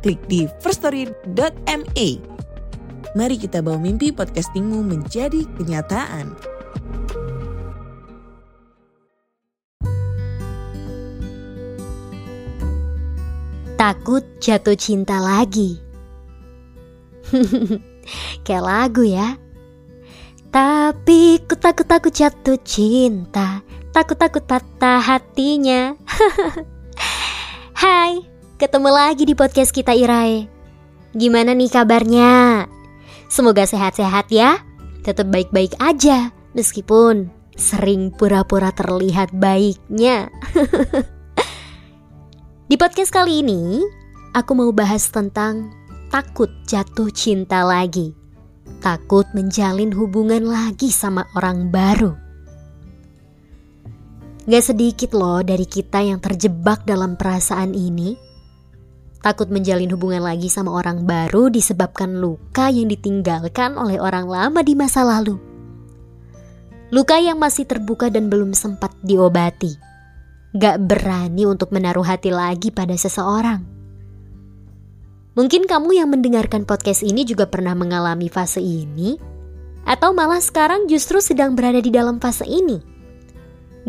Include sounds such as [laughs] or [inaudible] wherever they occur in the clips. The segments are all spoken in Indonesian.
klik di firststory.me. Mari kita bawa mimpi podcastingmu menjadi kenyataan. Takut jatuh cinta lagi. [laughs] Kayak lagu ya. Tapi ku takut-takut jatuh cinta, takut-takut patah hatinya. [laughs] Ketemu lagi di podcast kita Irae. Gimana nih kabarnya? Semoga sehat-sehat ya. Tetap baik-baik aja meskipun sering pura-pura terlihat baiknya. [laughs] di podcast kali ini, aku mau bahas tentang takut jatuh cinta lagi. Takut menjalin hubungan lagi sama orang baru. Gak sedikit loh dari kita yang terjebak dalam perasaan ini. Takut menjalin hubungan lagi sama orang baru disebabkan luka yang ditinggalkan oleh orang lama di masa lalu. Luka yang masih terbuka dan belum sempat diobati. Gak berani untuk menaruh hati lagi pada seseorang Mungkin kamu yang mendengarkan podcast ini juga pernah mengalami fase ini, atau malah sekarang justru sedang berada di dalam fase ini.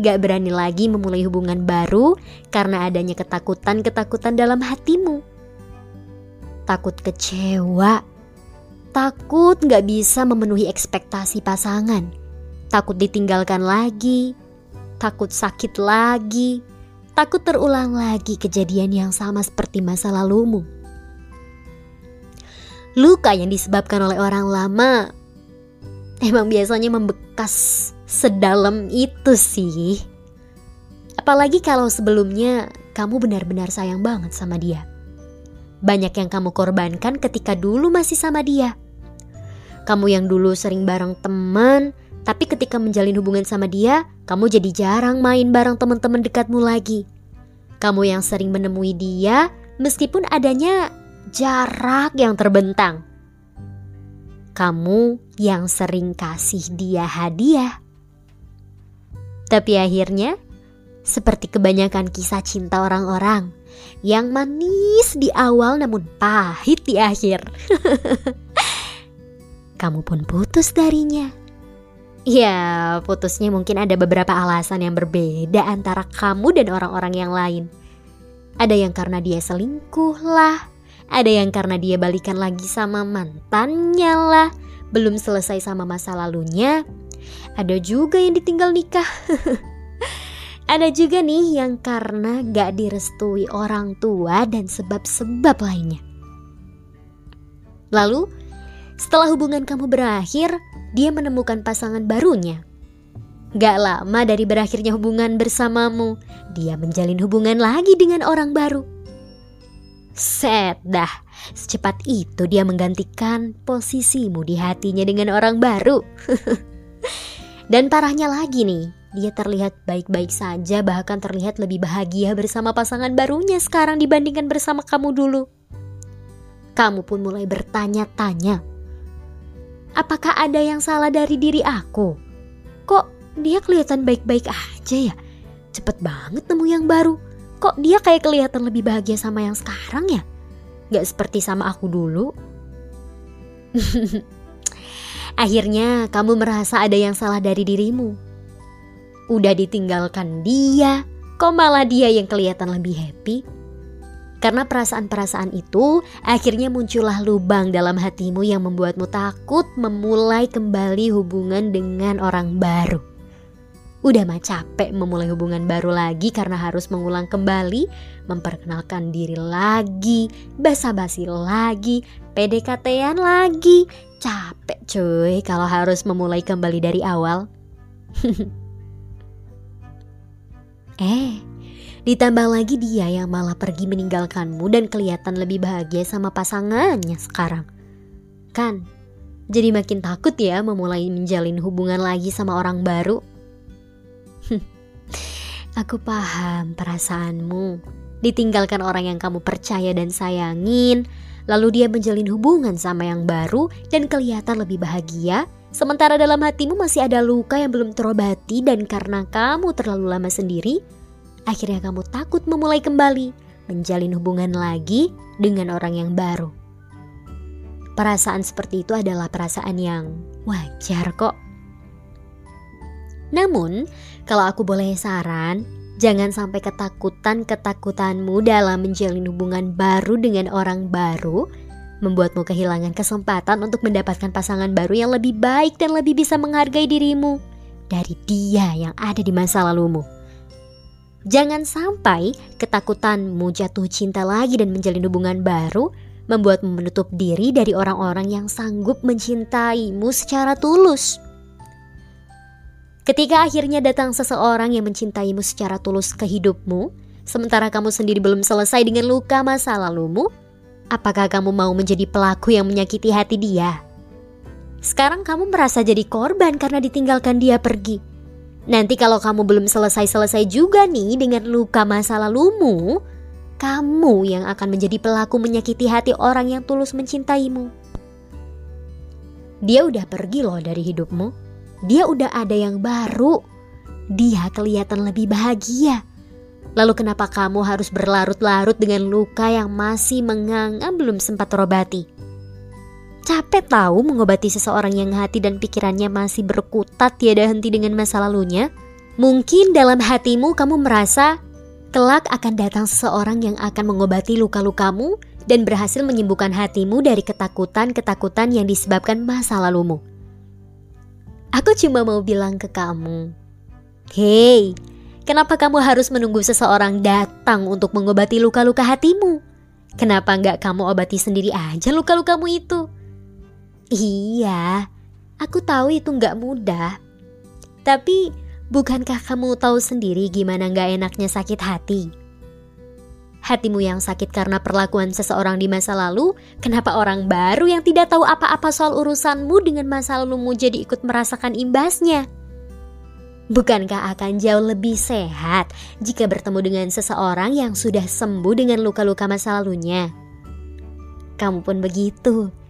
Gak berani lagi memulai hubungan baru karena adanya ketakutan-ketakutan dalam hatimu. Takut kecewa, takut gak bisa memenuhi ekspektasi pasangan, takut ditinggalkan lagi, takut sakit lagi, takut terulang lagi kejadian yang sama seperti masa lalumu. Luka yang disebabkan oleh orang lama emang biasanya membekas sedalam itu sih. Apalagi kalau sebelumnya kamu benar-benar sayang banget sama dia. Banyak yang kamu korbankan ketika dulu masih sama dia. Kamu yang dulu sering bareng teman, tapi ketika menjalin hubungan sama dia, kamu jadi jarang main bareng teman-teman dekatmu lagi. Kamu yang sering menemui dia, meskipun adanya jarak yang terbentang. Kamu yang sering kasih dia hadiah. Tapi akhirnya, seperti kebanyakan kisah cinta orang-orang yang manis di awal namun pahit di akhir. [laughs] Kamu pun putus darinya. Ya, putusnya mungkin ada beberapa alasan yang berbeda antara kamu dan orang-orang yang lain. Ada yang karena dia selingkuh lah, ada yang karena dia balikan lagi sama mantannya lah, belum selesai sama masa lalunya. Ada juga yang ditinggal nikah. [laughs] Ada juga nih yang karena gak direstui orang tua dan sebab-sebab lainnya. Lalu, setelah hubungan kamu berakhir, dia menemukan pasangan barunya. Gak lama dari berakhirnya hubungan bersamamu, dia menjalin hubungan lagi dengan orang baru. Set dah, secepat itu dia menggantikan posisimu di hatinya dengan orang baru. [laughs] Dan parahnya lagi nih, dia terlihat baik-baik saja bahkan terlihat lebih bahagia bersama pasangan barunya sekarang dibandingkan bersama kamu dulu. Kamu pun mulai bertanya-tanya, apakah ada yang salah dari diri aku? Kok dia kelihatan baik-baik aja ya? Cepet banget nemu yang baru kok dia kayak kelihatan lebih bahagia sama yang sekarang ya? Gak seperti sama aku dulu. [laughs] Akhirnya kamu merasa ada yang salah dari dirimu. Udah ditinggalkan dia, kok malah dia yang kelihatan lebih happy? Karena perasaan-perasaan itu akhirnya muncullah lubang dalam hatimu yang membuatmu takut memulai kembali hubungan dengan orang baru. Udah mah capek memulai hubungan baru lagi karena harus mengulang kembali, memperkenalkan diri lagi, basa-basi lagi, PDKT-an lagi. Capek cuy kalau harus memulai kembali dari awal. [laughs] eh, Ditambah lagi dia yang malah pergi meninggalkanmu dan kelihatan lebih bahagia sama pasangannya sekarang. Kan, jadi makin takut ya memulai menjalin hubungan lagi sama orang baru. Aku paham perasaanmu. Ditinggalkan orang yang kamu percaya dan sayangin, lalu dia menjalin hubungan sama yang baru dan kelihatan lebih bahagia, sementara dalam hatimu masih ada luka yang belum terobati dan karena kamu terlalu lama sendiri, Akhirnya kamu takut memulai kembali, menjalin hubungan lagi dengan orang yang baru. Perasaan seperti itu adalah perasaan yang wajar kok. Namun, kalau aku boleh saran, jangan sampai ketakutan-ketakutanmu dalam menjalin hubungan baru dengan orang baru membuatmu kehilangan kesempatan untuk mendapatkan pasangan baru yang lebih baik dan lebih bisa menghargai dirimu dari dia yang ada di masa lalumu. Jangan sampai ketakutanmu jatuh cinta lagi dan menjalin hubungan baru membuatmu menutup diri dari orang-orang yang sanggup mencintaimu secara tulus. Ketika akhirnya datang seseorang yang mencintaimu secara tulus ke hidupmu, sementara kamu sendiri belum selesai dengan luka masa lalumu, apakah kamu mau menjadi pelaku yang menyakiti hati dia? Sekarang kamu merasa jadi korban karena ditinggalkan dia pergi. Nanti kalau kamu belum selesai-selesai juga nih dengan luka masa lalumu, kamu yang akan menjadi pelaku menyakiti hati orang yang tulus mencintaimu. Dia udah pergi loh dari hidupmu. Dia udah ada yang baru. Dia kelihatan lebih bahagia. Lalu kenapa kamu harus berlarut-larut dengan luka yang masih menganga belum sempat terobati? Capek tahu mengobati seseorang yang hati dan pikirannya masih berkutat tiada henti dengan masa lalunya? Mungkin dalam hatimu kamu merasa kelak akan datang seseorang yang akan mengobati luka-lukamu dan berhasil menyembuhkan hatimu dari ketakutan-ketakutan yang disebabkan masa lalumu. Aku cuma mau bilang ke kamu, Hei, kenapa kamu harus menunggu seseorang datang untuk mengobati luka-luka hatimu? Kenapa nggak kamu obati sendiri aja luka-lukamu itu? Iya, aku tahu itu nggak mudah. Tapi bukankah kamu tahu sendiri gimana nggak enaknya sakit hati? Hatimu yang sakit karena perlakuan seseorang di masa lalu, kenapa orang baru yang tidak tahu apa-apa soal urusanmu dengan masa lalumu jadi ikut merasakan imbasnya? Bukankah akan jauh lebih sehat jika bertemu dengan seseorang yang sudah sembuh dengan luka-luka masa lalunya? Kamu pun begitu.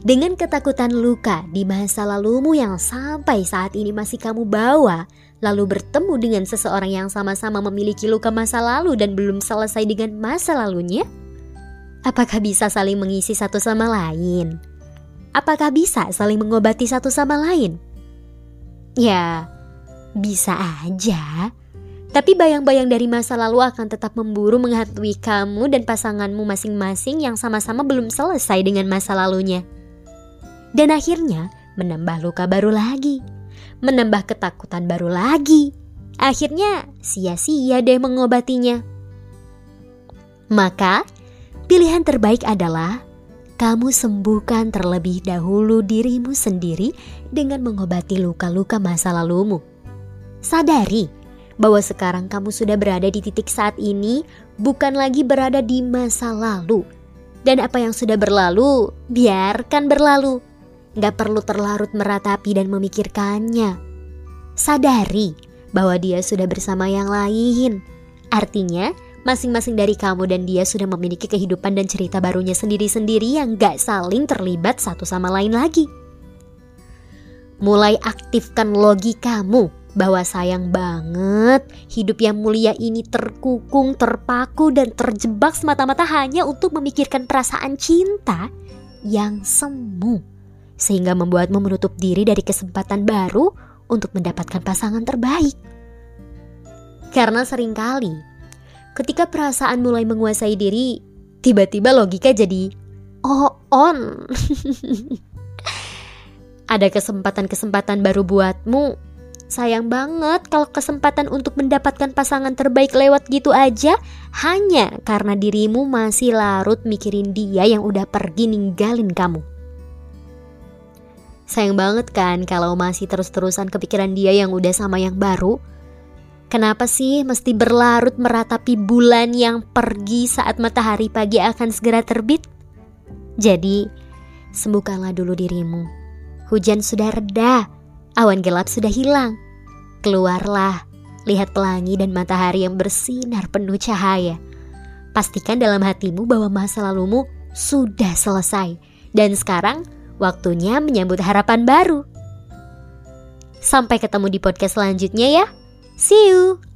Dengan ketakutan luka di masa lalumu yang sampai saat ini masih kamu bawa, lalu bertemu dengan seseorang yang sama-sama memiliki luka masa lalu dan belum selesai dengan masa lalunya? Apakah bisa saling mengisi satu sama lain? Apakah bisa saling mengobati satu sama lain? Ya, bisa aja. Tapi bayang-bayang dari masa lalu akan tetap memburu menghantui kamu dan pasanganmu masing-masing yang sama-sama belum selesai dengan masa lalunya dan akhirnya menambah luka baru lagi, menambah ketakutan baru lagi. Akhirnya sia-sia deh mengobatinya. Maka, pilihan terbaik adalah kamu sembuhkan terlebih dahulu dirimu sendiri dengan mengobati luka-luka masa lalumu. Sadari bahwa sekarang kamu sudah berada di titik saat ini, bukan lagi berada di masa lalu. Dan apa yang sudah berlalu, biarkan berlalu. Gak perlu terlarut meratapi dan memikirkannya. Sadari bahwa dia sudah bersama yang lain. Artinya, masing-masing dari kamu dan dia sudah memiliki kehidupan dan cerita barunya sendiri-sendiri yang gak saling terlibat satu sama lain lagi. Mulai aktifkan logikamu bahwa sayang banget hidup yang mulia ini terkukung, terpaku, dan terjebak semata-mata hanya untuk memikirkan perasaan cinta yang semu sehingga membuatmu menutup diri dari kesempatan baru untuk mendapatkan pasangan terbaik. Karena sering kali, ketika perasaan mulai menguasai diri, tiba-tiba logika jadi oh on. [laughs] Ada kesempatan-kesempatan baru buatmu. Sayang banget kalau kesempatan untuk mendapatkan pasangan terbaik lewat gitu aja hanya karena dirimu masih larut mikirin dia yang udah pergi ninggalin kamu. Sayang banget kan kalau masih terus-terusan kepikiran dia yang udah sama yang baru. Kenapa sih mesti berlarut meratapi bulan yang pergi saat matahari pagi akan segera terbit? Jadi, sembuhkanlah dulu dirimu. Hujan sudah reda, awan gelap sudah hilang. Keluarlah, lihat pelangi dan matahari yang bersinar penuh cahaya. Pastikan dalam hatimu bahwa masa lalumu sudah selesai. Dan sekarang waktunya menyambut harapan baru. Sampai ketemu di podcast selanjutnya ya. See you!